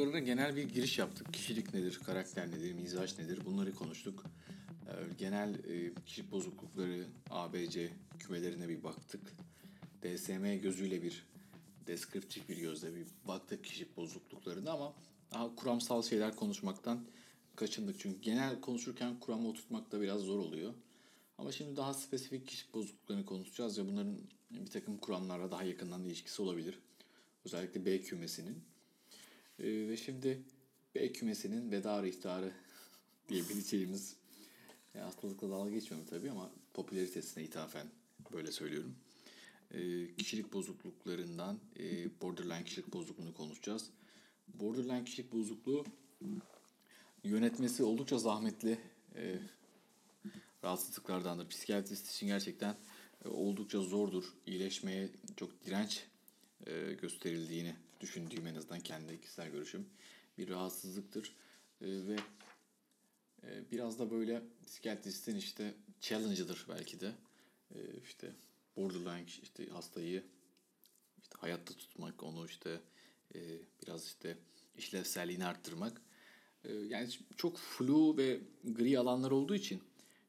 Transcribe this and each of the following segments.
bozukluklarına genel bir giriş yaptık. Kişilik nedir, karakter nedir, mizaç nedir bunları konuştuk. Ee, genel e, kişilik bozuklukları ABC kümelerine bir baktık. DSM gözüyle bir deskriptif bir gözle bir baktık kişilik bozukluklarına ama daha kuramsal şeyler konuşmaktan kaçındık. Çünkü genel konuşurken kuramı oturtmak da biraz zor oluyor. Ama şimdi daha spesifik kişilik bozukluklarını konuşacağız ve bunların bir takım kuramlarla daha yakından ilişkisi olabilir. Özellikle B kümesinin. Ee, ve şimdi B kümesinin veda ihtarı diyebileceğimiz ya hastalıkla dalga geçmiyorum tabii ama popülaritesine ithafen böyle söylüyorum. Ee, kişilik bozukluklarından e, borderline kişilik bozukluğunu konuşacağız. Borderline kişilik bozukluğu yönetmesi oldukça zahmetli e, rahatsızlıklardandır. Psikiyatrist için gerçekten e, oldukça zordur. İyileşmeye çok direnç e, gösterildiğini düşündüğüm en azından kendi kişisel görüşüm bir rahatsızlıktır. E, ve e, biraz da böyle psikiyatristin işte challenge'ıdır belki de. E, işte borderline işte hastayı işte hayatta tutmak, onu işte e, biraz işte işlevselliğini arttırmak. E, yani çok flu ve gri alanlar olduğu için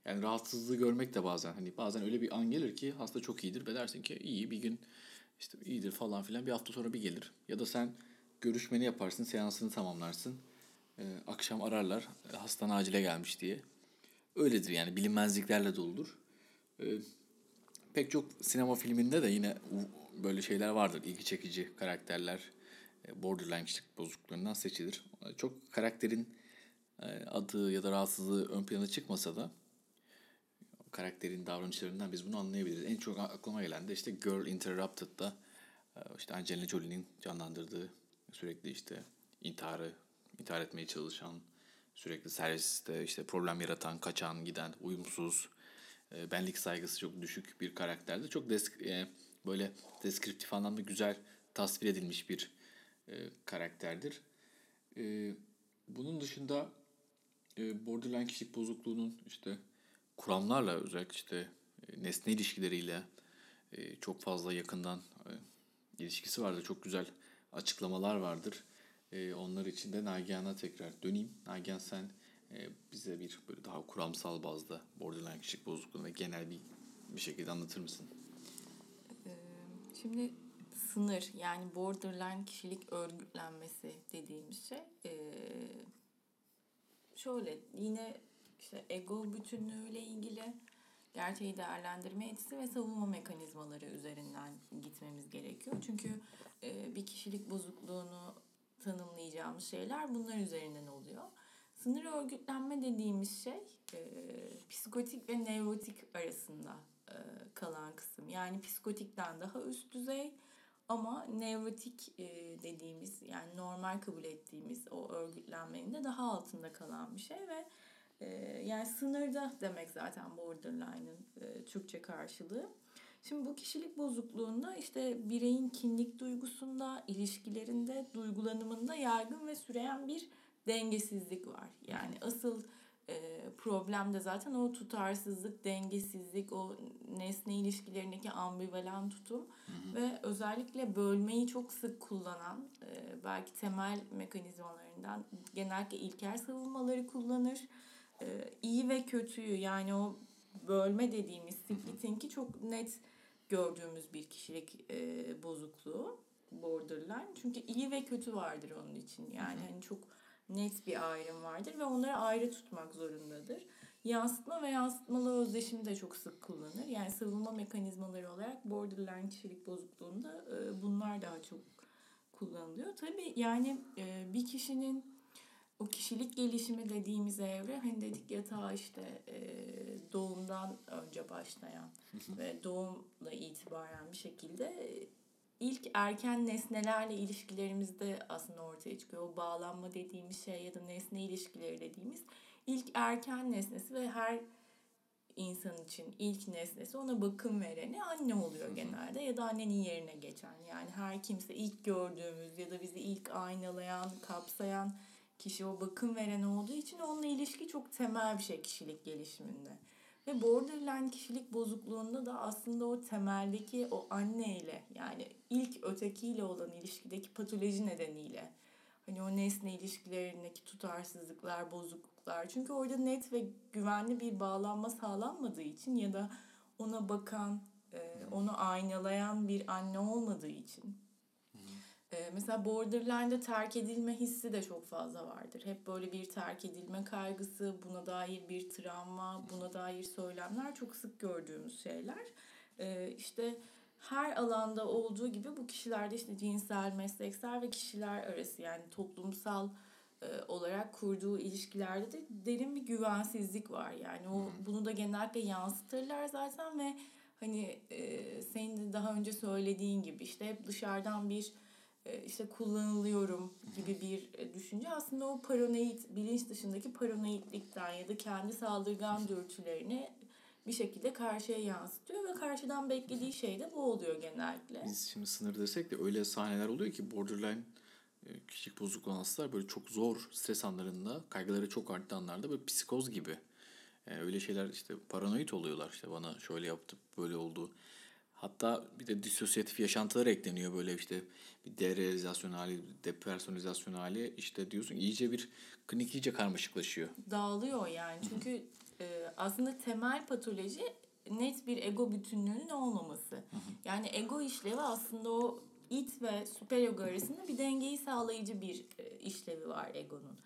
yani rahatsızlığı görmek de bazen hani bazen öyle bir an gelir ki hasta çok iyidir ve dersin ki iyi bir gün işte iyidir falan filan bir hafta sonra bir gelir. Ya da sen görüşmeni yaparsın, seansını tamamlarsın. Ee, akşam ararlar hastan acile gelmiş diye. Öyledir yani bilinmezliklerle doludur. Ee, pek çok sinema filminde de yine böyle şeyler vardır. İlgi çekici karakterler borderline kişilik bozukluklarından seçilir. Çok karakterin adı ya da rahatsızlığı ön plana çıkmasa da karakterin davranışlarından biz bunu anlayabiliriz. En çok aklıma gelen de işte Girl Interrupted'da işte Angelina Jolie'nin canlandırdığı sürekli işte intiharı intihar etmeye çalışan, sürekli serviste işte problem yaratan, kaçan, giden, uyumsuz, benlik saygısı çok düşük bir karakterdi. Çok desk böyle deskriptif anlamda güzel tasvir edilmiş bir karakterdir. bunun dışında borderline kişilik bozukluğunun işte kuramlarla özellikle işte e, nesne ilişkileriyle e, çok fazla yakından e, ilişkisi vardır. Çok güzel açıklamalar vardır. Onlar için de Nagihan'a tekrar döneyim. Nagihan sen bize bir böyle daha kuramsal bazda borderline kişilik bozukluğunu ve genel bir bir şekilde anlatır mısın? Şimdi sınır yani borderline kişilik örgütlenmesi dediğimiz şey şöyle yine işte ego bütünlüğüyle ilgili gerçeği değerlendirme etisi ve savunma mekanizmaları üzerinden gitmemiz gerekiyor. Çünkü e, bir kişilik bozukluğunu tanımlayacağımız şeyler bunlar üzerinden oluyor. Sınır örgütlenme dediğimiz şey e, psikotik ve nevrotik arasında e, kalan kısım. Yani psikotikten daha üst düzey ama nevrotik e, dediğimiz yani normal kabul ettiğimiz o örgütlenmenin de daha altında kalan bir şey ve yani sınırda demek zaten borderline'ın e, Türkçe karşılığı. Şimdi bu kişilik bozukluğunda işte bireyin kinlik duygusunda, ilişkilerinde, duygulanımında yaygın ve süreyen bir dengesizlik var. Yani asıl e, problem de zaten o tutarsızlık, dengesizlik, o nesne ilişkilerindeki ambivalan tutum hı hı. ve özellikle bölmeyi çok sık kullanan e, belki temel mekanizmalarından genellikle ilkel savunmaları kullanır e, iyi ve kötüyü yani o bölme dediğimiz splitting'i çok net gördüğümüz bir kişilik e, bozukluğu borderline. Çünkü iyi ve kötü vardır onun için. Yani hani çok net bir ayrım vardır ve onları ayrı tutmak zorundadır. Yansıtma ve yansıtmalı özdeşimi de çok sık kullanır. Yani savunma mekanizmaları olarak borderline kişilik bozukluğunda e, bunlar daha çok kullanılıyor. Tabii yani e, bir kişinin o kişilik gelişimi dediğimiz evre hani dedik ya ta işte e, doğumdan önce başlayan ve doğumla itibaren bir şekilde e, ilk erken nesnelerle ilişkilerimizde aslında ortaya çıkıyor. O bağlanma dediğimiz şey ya da nesne ilişkileri dediğimiz ilk erken nesnesi ve her insan için ilk nesnesi ona bakım vereni anne oluyor genelde ya da annenin yerine geçen. Yani her kimse ilk gördüğümüz ya da bizi ilk aynalayan, kapsayan kişi o bakım veren olduğu için onunla ilişki çok temel bir şey kişilik gelişiminde. Ve borderline kişilik bozukluğunda da aslında o temeldeki o anneyle yani ilk ötekiyle olan ilişkideki patoloji nedeniyle Hani o nesne ilişkilerindeki tutarsızlıklar, bozukluklar. Çünkü orada net ve güvenli bir bağlanma sağlanmadığı için ya da ona bakan, e, onu aynalayan bir anne olmadığı için. E, mesela borderline'da terk edilme hissi de çok fazla vardır. Hep böyle bir terk edilme kaygısı, buna dair bir travma, buna dair söylemler çok sık gördüğümüz şeyler. E, işte her alanda olduğu gibi bu kişilerde işte cinsel, mesleksel ve kişiler arası yani toplumsal e, olarak kurduğu ilişkilerde de derin bir güvensizlik var. Yani o bunu da genellikle yansıtırlar zaten ve hani e, senin de daha önce söylediğin gibi işte hep dışarıdan bir işte kullanılıyorum gibi bir e, düşünce aslında o paranoid bilinç dışındaki paranoidlikten ya da kendi saldırgan dürtülerini bir şekilde karşıya yansıtıyor ve karşıdan beklediği şey de bu oluyor genellikle. Biz şimdi sınır desek de öyle sahneler oluyor ki borderline e, kişilik bozukluğu hastalar böyle çok zor stres anlarında, kaygıları çok arttığı anlarda böyle psikoz gibi. Yani öyle şeyler işte paranoid oluyorlar işte bana şöyle yaptı, böyle oldu. Hatta bir de disosyatif yaşantılar ekleniyor böyle işte bir derealizasyon hali, depersonalizasyon hali işte diyorsun iyice bir klinik iyice karmaşıklaşıyor. Dağılıyor yani çünkü e, aslında temel patoloji net bir ego bütünlüğünün olmaması. Yani ego işlevi aslında o it ve süper ego arasında bir dengeyi sağlayıcı bir e, işlevi var egonun.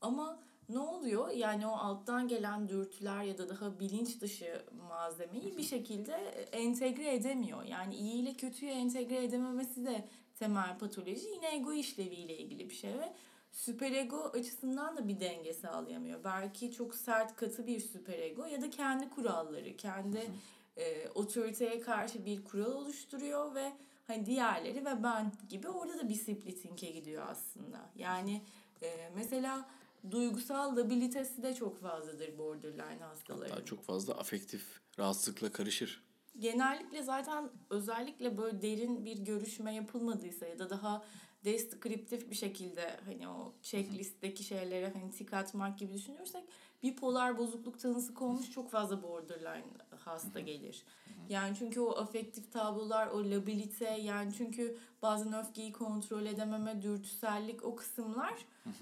Ama ne oluyor? Yani o alttan gelen dürtüler ya da daha bilinç dışı malzemeyi bir şekilde entegre edemiyor. Yani iyi ile kötüyü entegre edememesi de temel patoloji. Yine ego işleviyle ilgili bir şey ve süperego açısından da bir denge sağlayamıyor. Belki çok sert katı bir süperego ya da kendi kuralları, kendi e, otoriteye karşı bir kural oluşturuyor ve hani diğerleri ve ben gibi orada da bir splitting'e gidiyor aslında. Yani e, mesela duygusal labilitesi de çok fazladır borderline hastaların. Daha çok fazla afektif rahatsızlıkla karışır. Genellikle zaten özellikle böyle derin bir görüşme yapılmadıysa ya da daha deskriptif bir şekilde hani o checklist'teki şeylere hani tik atmak gibi düşünürsek bipolar bozukluk tanısı konmuş çok fazla borderline hasta gelir. Yani çünkü o afektif tablolar, o labilite yani çünkü bazen öfkeyi kontrol edememe, dürtüsellik o kısımlar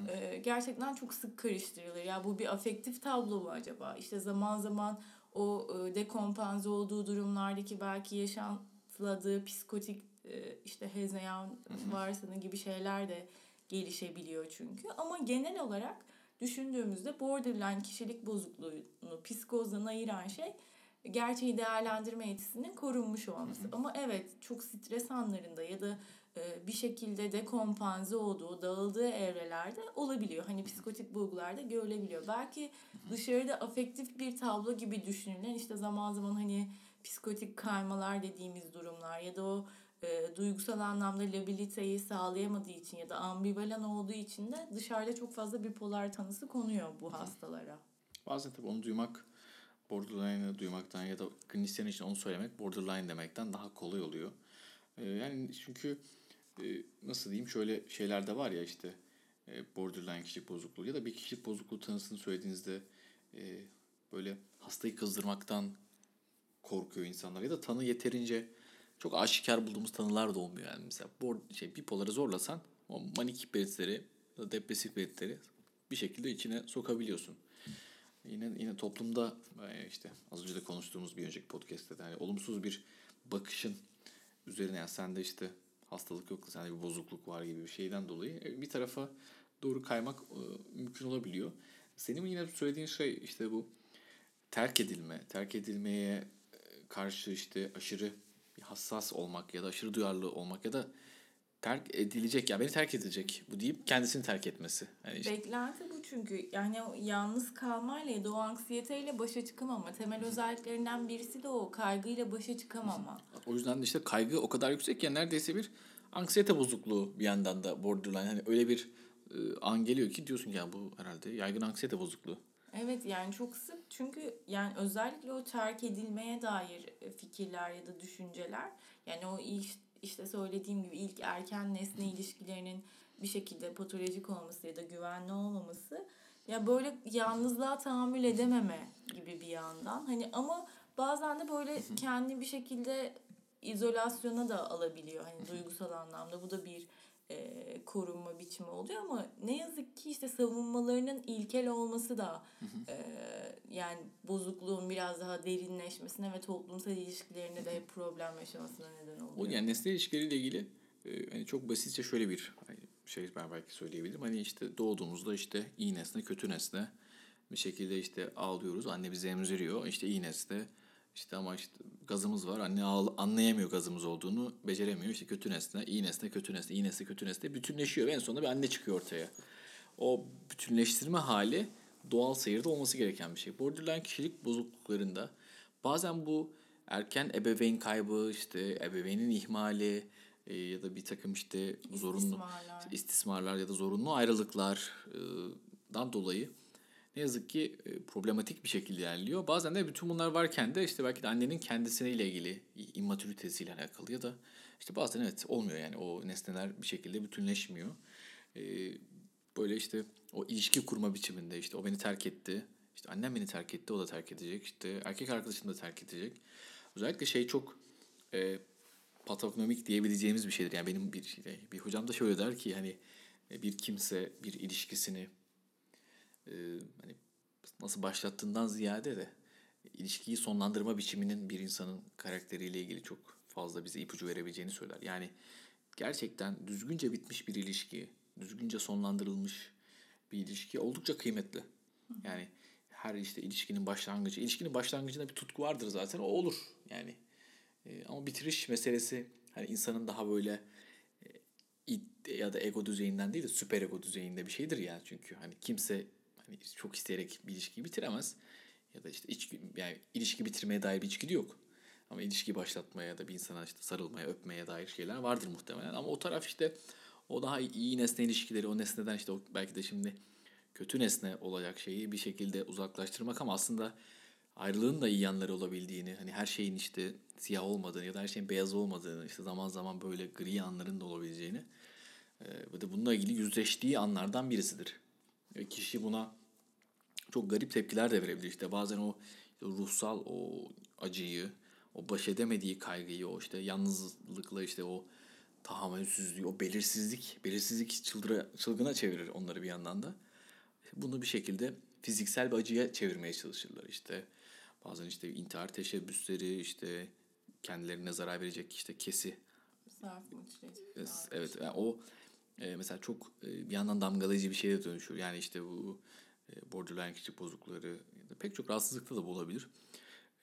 e, gerçekten çok sık karıştırılır. Ya bu bir afektif tablo mu acaba? İşte zaman zaman o e, dekompanze olduğu durumlardaki belki yaşantıladığı psikotik e, işte hezeyan varsını gibi şeyler de gelişebiliyor çünkü. Ama genel olarak düşündüğümüzde borderline kişilik bozukluğunu psikozdan ayıran şey gerçeği değerlendirme yetisinin korunmuş olması. Ama evet çok stres anlarında ya da e, bir şekilde dekompanze olduğu, dağıldığı evrelerde olabiliyor. Hani psikotik bulgularda görülebiliyor. Belki dışarıda afektif bir tablo gibi düşünülen işte zaman zaman hani psikotik kaymalar dediğimiz durumlar ya da o e, duygusal anlamda labiliteyi sağlayamadığı için ya da ambivalan olduğu için de dışarıda çok fazla bipolar tanısı konuyor bu hastalara. Bazen tabii onu duymak borderline'ı duymaktan ya da klinisyen için onu söylemek borderline demekten daha kolay oluyor. Ee, yani çünkü e, nasıl diyeyim şöyle şeyler de var ya işte e, borderline kişilik bozukluğu ya da bir kişilik bozukluğu tanısını söylediğinizde e, böyle hastayı kızdırmaktan korkuyor insanlar ya da tanı yeterince çok aşikar bulduğumuz tanılar da olmuyor yani mesela bord, şey bipoları zorlasan o manik belirtileri depresif belirtileri bir şekilde içine sokabiliyorsun. Yine yine toplumda e, işte az önce de konuştuğumuz bir önceki podcast'te de hani olumsuz bir bakışın üzerine yani sende işte hastalık yok sende bir bozukluk var gibi bir şeyden dolayı e, bir tarafa doğru kaymak e, mümkün olabiliyor. Senin yine söylediğin şey işte bu terk edilme, terk edilmeye karşı işte aşırı hassas olmak ya da aşırı duyarlı olmak ya da terk edilecek ya beni terk edecek bu deyip kendisini terk etmesi. Yani işte. Beklenti bu çünkü yani yalnız kalmayla ya da o anksiyeteyle başa çıkamama. Temel özelliklerinden birisi de o kaygıyla başa çıkamama. O yüzden de işte kaygı o kadar yüksek ki neredeyse bir anksiyete bozukluğu bir yandan da borderline. Hani öyle bir e, an geliyor ki diyorsun ya bu herhalde yaygın anksiyete bozukluğu. Evet yani çok sık çünkü yani özellikle o terk edilmeye dair fikirler ya da düşünceler yani o iş işte söylediğim gibi ilk erken nesne ilişkilerinin bir şekilde patolojik olması ya da güvenli olmaması ya böyle yalnızlığa tahammül edememe gibi bir yandan. Hani ama bazen de böyle kendi bir şekilde izolasyona da alabiliyor hani duygusal anlamda. Bu da bir e, korunma biçimi oluyor ama ne yazık ki işte savunmalarının ilkel olması da e, yani bozukluğun biraz daha derinleşmesine ve toplumsal ilişkilerinde de problem yaşamasına neden oluyor. O yani nesne ilişkileriyle ilgili e, hani çok basitçe şöyle bir hani şey ben belki söyleyebilirim. Hani işte doğduğumuzda işte iyi nesne kötü nesne bir şekilde işte ağlıyoruz. Anne bizi emziriyor. İşte iyi nesne işte ama işte gazımız var. Anne anlayamıyor gazımız olduğunu. Beceremiyor. İşte kötü nesne, iyi nesne, kötü nesne, iyi nesne, kötü nesne bütünleşiyor ve en sonunda bir anne çıkıyor ortaya. O bütünleştirme hali doğal seyirde olması gereken bir şey. Borderline kişilik bozukluklarında bazen bu erken ebeveyn kaybı, işte ebeveynin ihmali e, ya da bir takım işte zorunlu İstismarlar. istismarlar ya da zorunlu ayrılıklardan dolayı ne yazık ki e, problematik bir şekilde ilerliyor. Bazen de bütün bunlar varken de işte belki de annenin kendisiyle ilgili immatüritesiyle alakalı ya da işte bazen evet olmuyor yani o nesneler bir şekilde bütünleşmiyor. E, böyle işte o ilişki kurma biçiminde işte o beni terk etti. İşte annem beni terk etti o da terk edecek. İşte erkek arkadaşım da terk edecek. Özellikle şey çok e, patognomik diyebileceğimiz bir şeydir. Yani benim bir şey, bir hocam da şöyle der ki hani e, bir kimse bir ilişkisini e, hani nasıl başlattığından ziyade de ilişkiyi sonlandırma biçiminin bir insanın karakteriyle ilgili çok fazla bize ipucu verebileceğini söyler. Yani gerçekten düzgünce bitmiş bir ilişki, düzgünce sonlandırılmış bir ilişki oldukça kıymetli. Yani her işte ilişkinin başlangıcı, ilişkinin başlangıcında bir tutku vardır zaten o olur yani. E, ama bitiriş meselesi hani insanın daha böyle e, ya da ego düzeyinden değil de süper ego düzeyinde bir şeydir yani çünkü hani kimse hani çok isteyerek bir ilişkiyi bitiremez ya da işte içgü, yani ilişki bitirmeye dair bir içgüdü yok. Ama ilişki başlatmaya ya da bir insana işte sarılmaya, öpmeye dair şeyler vardır muhtemelen. Ama o taraf işte o daha iyi nesne ilişkileri, o nesneden işte o belki de şimdi kötü nesne olacak şeyi bir şekilde uzaklaştırmak ama aslında ayrılığın da iyi yanları olabildiğini, hani her şeyin işte siyah olmadığını ya da her şeyin beyaz olmadığını, işte zaman zaman böyle gri anların da olabileceğini ve de bununla ilgili yüzleştiği anlardan birisidir. E, kişi buna çok garip tepkiler de verebilir. İşte bazen o ruhsal o acıyı, o baş edemediği kaygıyı, o işte yalnızlıkla işte o tahammülsüzlüğü, o belirsizlik, belirsizlik çıldıra, çılgına çevirir onları bir yandan da. Bunu bir şekilde fiziksel bir acıya çevirmeye çalışırlar işte. Bazen işte intihar teşebbüsleri, işte kendilerine zarar verecek işte kesi. Mutileci. Evet, yani o e, mesela çok e, bir yandan damgalayıcı bir şeye dönüşür. Yani işte bu e, borderline kişilik bozuklukları ya da pek çok rahatsızlıkta da bu olabilir.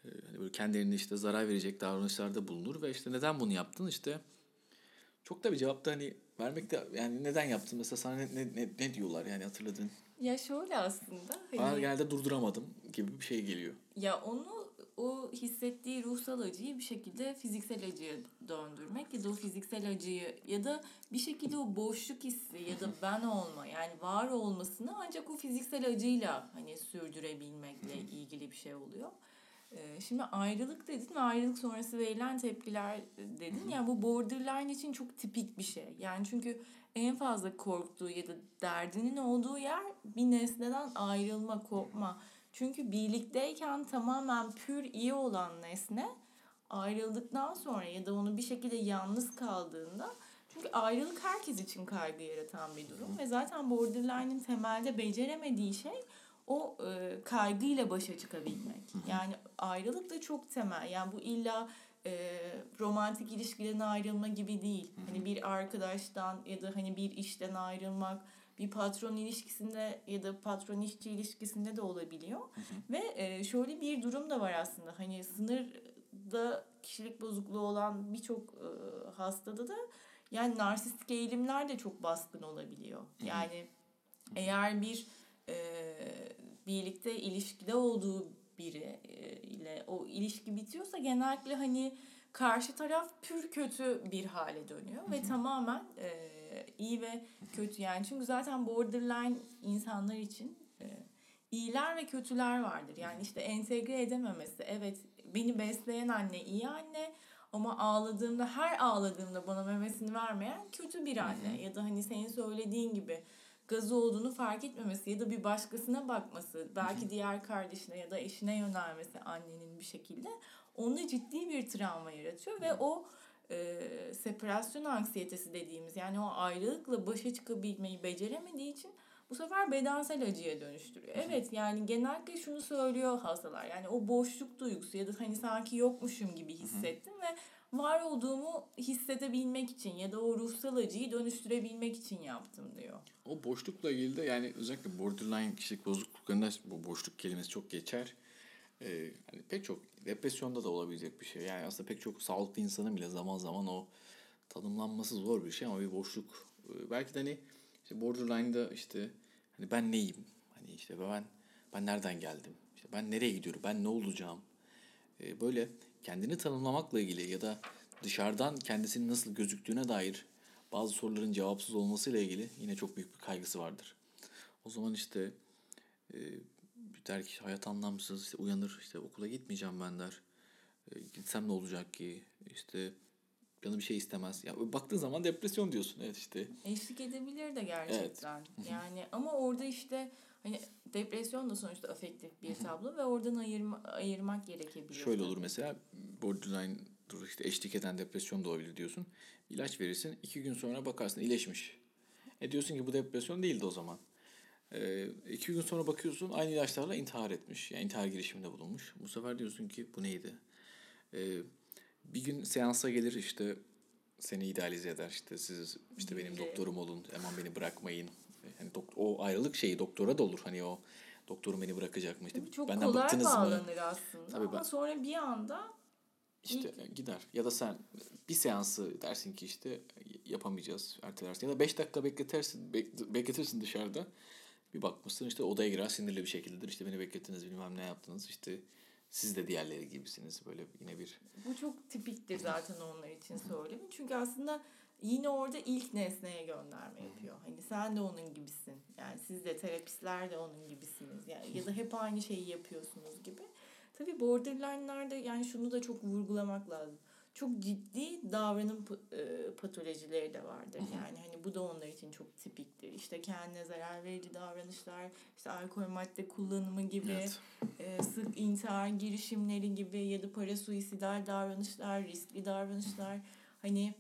E, hani böyle kendilerine işte zarar verecek davranışlarda bulunur ve işte neden bunu yaptın işte çok da bir cevapta hani vermek de yani neden yaptın mesela sana ne, ne, ne, ne diyorlar yani hatırladın. Ya şöyle aslında. Hani, genelde durduramadım gibi bir şey geliyor. ya onu o hissettiği ruhsal acıyı bir şekilde fiziksel acıya döndürmek ya da o fiziksel acıyı ya da bir şekilde o boşluk hissi ya da ben olma yani var olmasını ancak o fiziksel acıyla hani sürdürebilmekle ilgili bir şey oluyor. Ee, Şimdi ayrılık dedin ve ayrılık sonrası verilen tepkiler dedin. Yani bu borderline için çok tipik bir şey. Yani çünkü en fazla korktuğu ya da derdinin olduğu yer bir nesneden ayrılma, kopma. Çünkü birlikteyken tamamen pür iyi olan nesne ayrıldıktan sonra ya da onu bir şekilde yalnız kaldığında çünkü ayrılık herkes için kaygı yaratan bir durum ve zaten borderline'in temelde beceremediği şey o e, kaygıyla başa çıkabilmek. Yani ayrılık da çok temel. Yani bu illa e, romantik ilişkiden ayrılma gibi değil. Hani bir arkadaştan ya da hani bir işten ayrılmak, bir patron ilişkisinde ya da patron işçi ilişkisinde de olabiliyor. Ve e, şöyle bir durum da var aslında. Hani sınırda kişilik bozukluğu olan birçok e, hastada da yani narsistik eğilimler de çok baskın olabiliyor. Yani eğer bir e, birlikte ilişkide olduğu biri e, ile o ilişki bitiyorsa genellikle hani karşı taraf pür kötü bir hale dönüyor ve tamamen e, iyi ve kötü yani çünkü zaten borderline insanlar için e, iyiler ve kötüler vardır. Yani işte entegre edememesi. Evet beni besleyen anne iyi anne ama ağladığımda her ağladığımda bana memesini vermeyen kötü bir anne. Ya da hani senin söylediğin gibi gazı olduğunu fark etmemesi ya da bir başkasına bakması, belki diğer kardeşine ya da eşine yönelmesi annenin bir şekilde onda ciddi bir travma yaratıyor ve o e, separasyon anksiyetesi dediğimiz yani o ayrılıkla başa çıkabilmeyi beceremediği için bu sefer bedensel acıya dönüştürüyor. Evet yani genellikle şunu söylüyor hastalar. Yani o boşluk duygusu ya da hani sanki yokmuşum gibi hissettim ve var olduğumu hissedebilmek için ya da o ruhsal acıyı dönüştürebilmek için yaptım diyor. O boşlukla ilgili de yani özellikle borderline kişilik bozukluklarında bu boşluk kelimesi çok geçer. Ee, hani pek çok depresyonda da olabilecek bir şey. Yani aslında pek çok sağlıklı insanın bile zaman zaman o tanımlanması zor bir şey ama bir boşluk. Ee, belki de hani işte borderline'da işte hani ben neyim? Hani işte ben ben nereden geldim? İşte ben nereye gidiyorum? Ben ne olacağım? Ee, böyle kendini tanımlamakla ilgili ya da dışarıdan kendisinin nasıl gözüktüğüne dair bazı soruların cevapsız olmasıyla ilgili yine çok büyük bir kaygısı vardır. O zaman işte e, der ki hayat anlamsız işte uyanır işte okula gitmeyeceğim ben der. E, gitsem ne olacak ki işte canı bir şey istemez. Ya baktığın zaman depresyon diyorsun evet işte. Eşlik edebilir de gerçekten. Evet. yani ama orada işte hani depresyon da sonuçta afektif bir tablo ve oradan ayırma, ayırmak gerekebilir. Şöyle olur mesela borderline dur işte eşlik eden depresyon da olabilir diyorsun. İlaç verirsin iki gün sonra bakarsın iyileşmiş. E diyorsun ki bu depresyon değildi o zaman. E, iki gün sonra bakıyorsun aynı ilaçlarla intihar etmiş. Yani intihar girişiminde bulunmuş. Bu sefer diyorsun ki bu neydi? E, bir gün seansa gelir işte seni idealize eder işte siz işte benim doktorum olun hemen beni bırakmayın. Yani dok- o ayrılık şeyi doktora da olur hani o doktorum beni bırakacak mı işte Tabii çok benden kolay bağlanır mı? aslında Tabii ama ben, sonra bir anda işte İlk... gider. Ya da sen bir seansı dersin ki işte yapamayacağız, ertelersin. Ya da beş dakika bekletirsin, bekletirsin dışarıda. Bir bakmışsın işte odaya girer sinirli bir şekildedir. İşte beni beklettiniz bilmem ne yaptınız. İşte siz de diğerleri gibisiniz. Böyle yine bir... Bu çok tipiktir zaten onlar için söylemi. Çünkü aslında yine orada ilk nesneye gönderme yapıyor. Hani sen de onun gibisin. Yani siz de terapistler de onun gibisiniz. Yani ya da hep aynı şeyi yapıyorsunuz gibi. Tabii borderline'larda yani şunu da çok vurgulamak lazım. Çok ciddi davranım e, patolojileri de vardır. Yani hani bu da onlar için çok tipiktir. İşte kendine zarar verici davranışlar, işte alkol madde kullanımı gibi, evet. e, sık intihar girişimleri gibi ya da para suisidal davranışlar, riskli davranışlar. Hani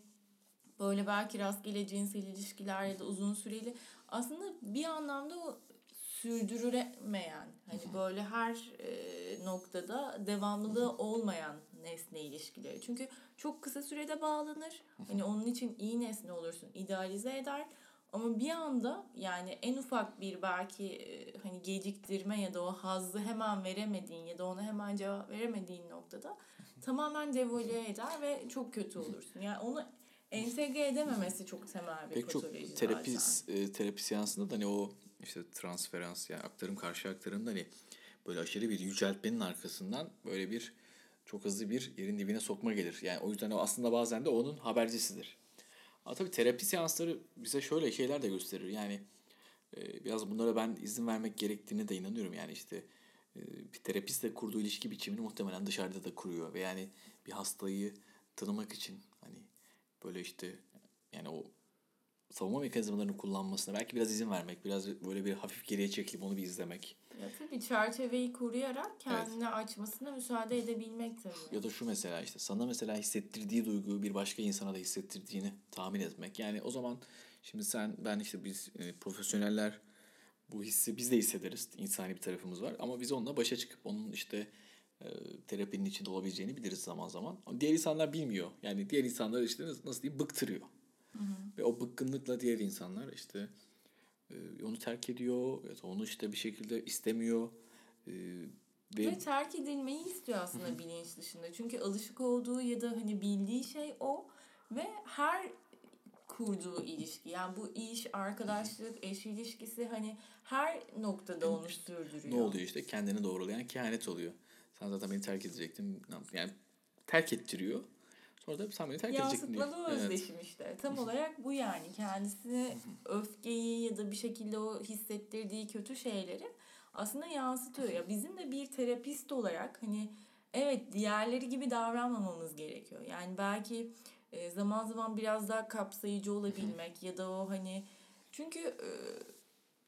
böyle belki rastgele cinsel ilişkiler ya da uzun süreli aslında bir anlamda o sürdürülemeyen hani böyle her e, noktada devamlılığı olmayan nesne ilişkileri. Çünkü çok kısa sürede bağlanır. Hani onun için iyi nesne olursun, idealize eder. Ama bir anda yani en ufak bir belki e, hani geciktirme ya da o hazzı hemen veremediğin ya da ona hemen cevap veremediğin noktada tamamen devolüe eder ve çok kötü olursun. Yani onu entegre edememesi çok temel bir Pek patoloji çok terapi. E, terapi seansında da hani o işte transferans yani aktarım karşı aktarımda hani böyle aşırı bir yüceltmenin arkasından böyle bir çok hızlı bir yerin dibine sokma gelir. Yani o yüzden o aslında bazen de onun habercisidir. Ama tabii terapi seansları bize şöyle şeyler de gösterir. Yani e, biraz bunlara ben izin vermek gerektiğine de inanıyorum. Yani işte e, bir terapistle kurduğu ilişki biçimini muhtemelen dışarıda da kuruyor. Ve yani bir hastayı tanımak için hani böyle işte yani o savunma mekanizmalarını kullanmasına belki biraz izin vermek, biraz böyle bir hafif geriye çekilip onu bir izlemek. Ya tabii çerçeveyi koruyarak kendini evet. açmasına müsaade edebilmek tabii. Ya da şu mesela işte sana mesela hissettirdiği duyguyu bir başka insana da hissettirdiğini tahmin etmek. Yani o zaman şimdi sen ben işte biz e, profesyoneller bu hissi biz de hissederiz. İnsani bir tarafımız var ama biz onunla başa çıkıp onun işte e, terapinin içinde olabileceğini biliriz zaman zaman. Diğer insanlar bilmiyor. Yani diğer insanlar işte nasıl diyeyim bıktırıyor. Hı hı. Ve o bıkkınlıkla diğer insanlar işte e, onu terk ediyor ya da onu işte bir şekilde istemiyor. E, ve, ve terk edilmeyi istiyor aslında bilinç dışında. Çünkü alışık olduğu ya da hani bildiği şey o ve her kurduğu ilişki yani bu iş, arkadaşlık, eş ilişkisi hani her noktada onu sürdürüyor. Ne oluyor işte kendini doğrulayan kehanet oluyor. Sen zaten beni terk edecektin. Yani terk ettiriyor. Sonra da beni terk diye. Yansıtmalı özdeşim evet. işte. Tam olarak bu yani. Kendisine öfkeyi ya da bir şekilde o hissettirdiği kötü şeyleri aslında yansıtıyor. Ya bizim de bir terapist olarak hani evet diğerleri gibi davranmamamız gerekiyor. Yani belki e, zaman zaman biraz daha kapsayıcı olabilmek ya da o hani çünkü e,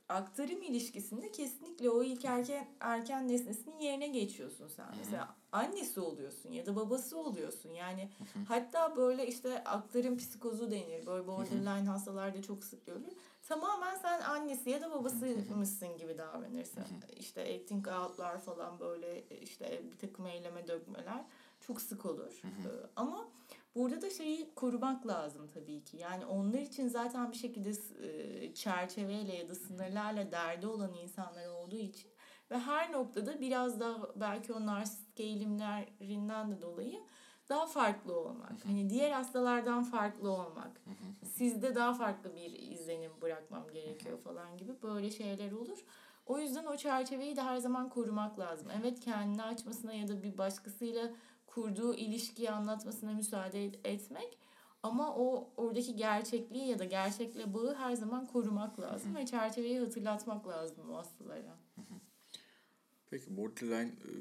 aktarım ilişkisinde kesinlikle o ilk erken, erken nesnesinin yerine geçiyorsun sen. Mesela annesi oluyorsun ya da babası oluyorsun. Yani hatta böyle işte aktarım psikozu denir. Böyle borderline hastalarda çok sık görülür. Tamamen sen annesi ya da babası mısın gibi davranırsın. İşte acting out'lar falan böyle işte bir takım eyleme dökmeler çok sık olur. Ee, Ama burada da şeyi korumak lazım tabii ki. Yani onlar için zaten bir şekilde e, çerçeveyle ya da sınırlarla derdi olan insanlar olduğu için ve her noktada biraz daha belki o narsistik eğilimlerinden de dolayı daha farklı olmak. Hani diğer hastalardan farklı olmak. Sizde daha farklı bir izlenim bırakmam gerekiyor falan gibi böyle şeyler olur. O yüzden o çerçeveyi de her zaman korumak lazım. Evet kendini açmasına ya da bir başkasıyla kurduğu ilişkiyi anlatmasına müsaade et- etmek. Ama o oradaki gerçekliği ya da gerçekle bağı her zaman korumak lazım ve çerçeveyi hatırlatmak lazım o hastalara. Peki borderline e,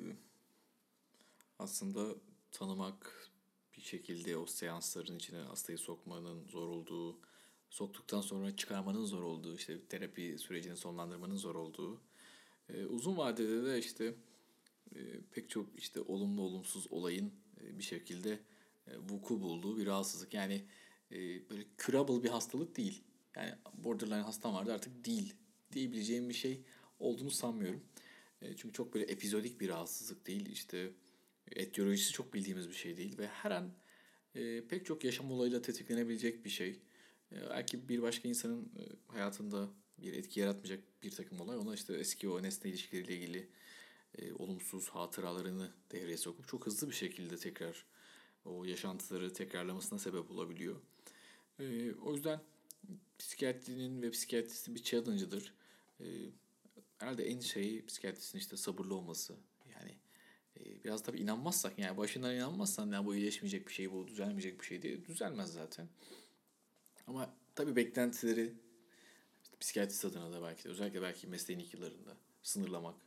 aslında tanımak bir şekilde o seansların içine hastayı sokmanın zor olduğu, soktuktan sonra çıkarmanın zor olduğu, işte terapi sürecini sonlandırmanın zor olduğu, e, uzun vadede de işte e, pek çok işte olumlu olumsuz olayın e, bir şekilde e, vuku bulduğu bir rahatsızlık. Yani e, böyle curable bir hastalık değil. Yani borderline hastam vardı artık değil diyebileceğim bir şey olduğunu sanmıyorum. Çünkü çok böyle epizodik bir rahatsızlık değil. İşte etiyolojisi çok bildiğimiz bir şey değil ve her an pek çok yaşam olayıyla tetiklenebilecek bir şey. E, belki bir başka insanın hayatında bir etki yaratmayacak bir takım olay ona işte eski o nesne ilişkileriyle ilgili e, olumsuz hatıralarını devreye sokup çok hızlı bir şekilde tekrar o yaşantıları tekrarlamasına sebep olabiliyor. E, o yüzden psikiyatrinin ve psikiyatristin bir challenge'ıdır. E, herhalde en şeyi psikiyatristin işte sabırlı olması. Yani e, biraz tabii inanmazsak yani başından inanmazsan ya bu iyileşmeyecek bir şey bu düzelmeyecek bir şey diye düzelmez zaten. Ama tabii beklentileri işte psikiyatrist adına da belki de özellikle belki mesleğin ilk yıllarında sınırlamak.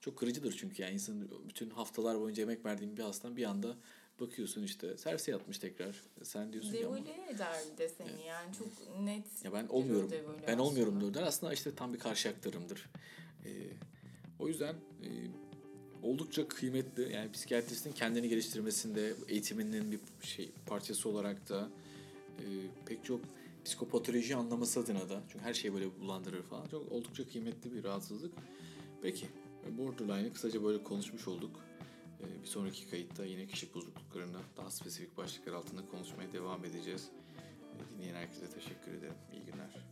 Çok kırıcıdır çünkü yani insanın bütün haftalar boyunca emek verdiğin bir hastan bir anda bakıyorsun işte servise yatmış tekrar. Sen diyorsun ki ama Devole eder de seni yani çok net. ya ben olmuyorum. devole Ben olmuyorum diyorlar. Aslında işte tam bir karşı aktarımdır. Ee, o yüzden e, oldukça kıymetli. Yani psikiyatristin kendini geliştirmesinde, eğitiminin bir şey parçası olarak da e, pek çok psikopatoloji anlaması adına da çünkü her şey böyle bulandırır falan. Çok oldukça kıymetli bir rahatsızlık. Peki borderline'ı kısaca böyle konuşmuş olduk. Ee, bir sonraki kayıtta yine kişilik bozukluklarını daha spesifik başlıklar altında konuşmaya devam edeceğiz. Ee, dinleyen herkese teşekkür ederim. İyi günler.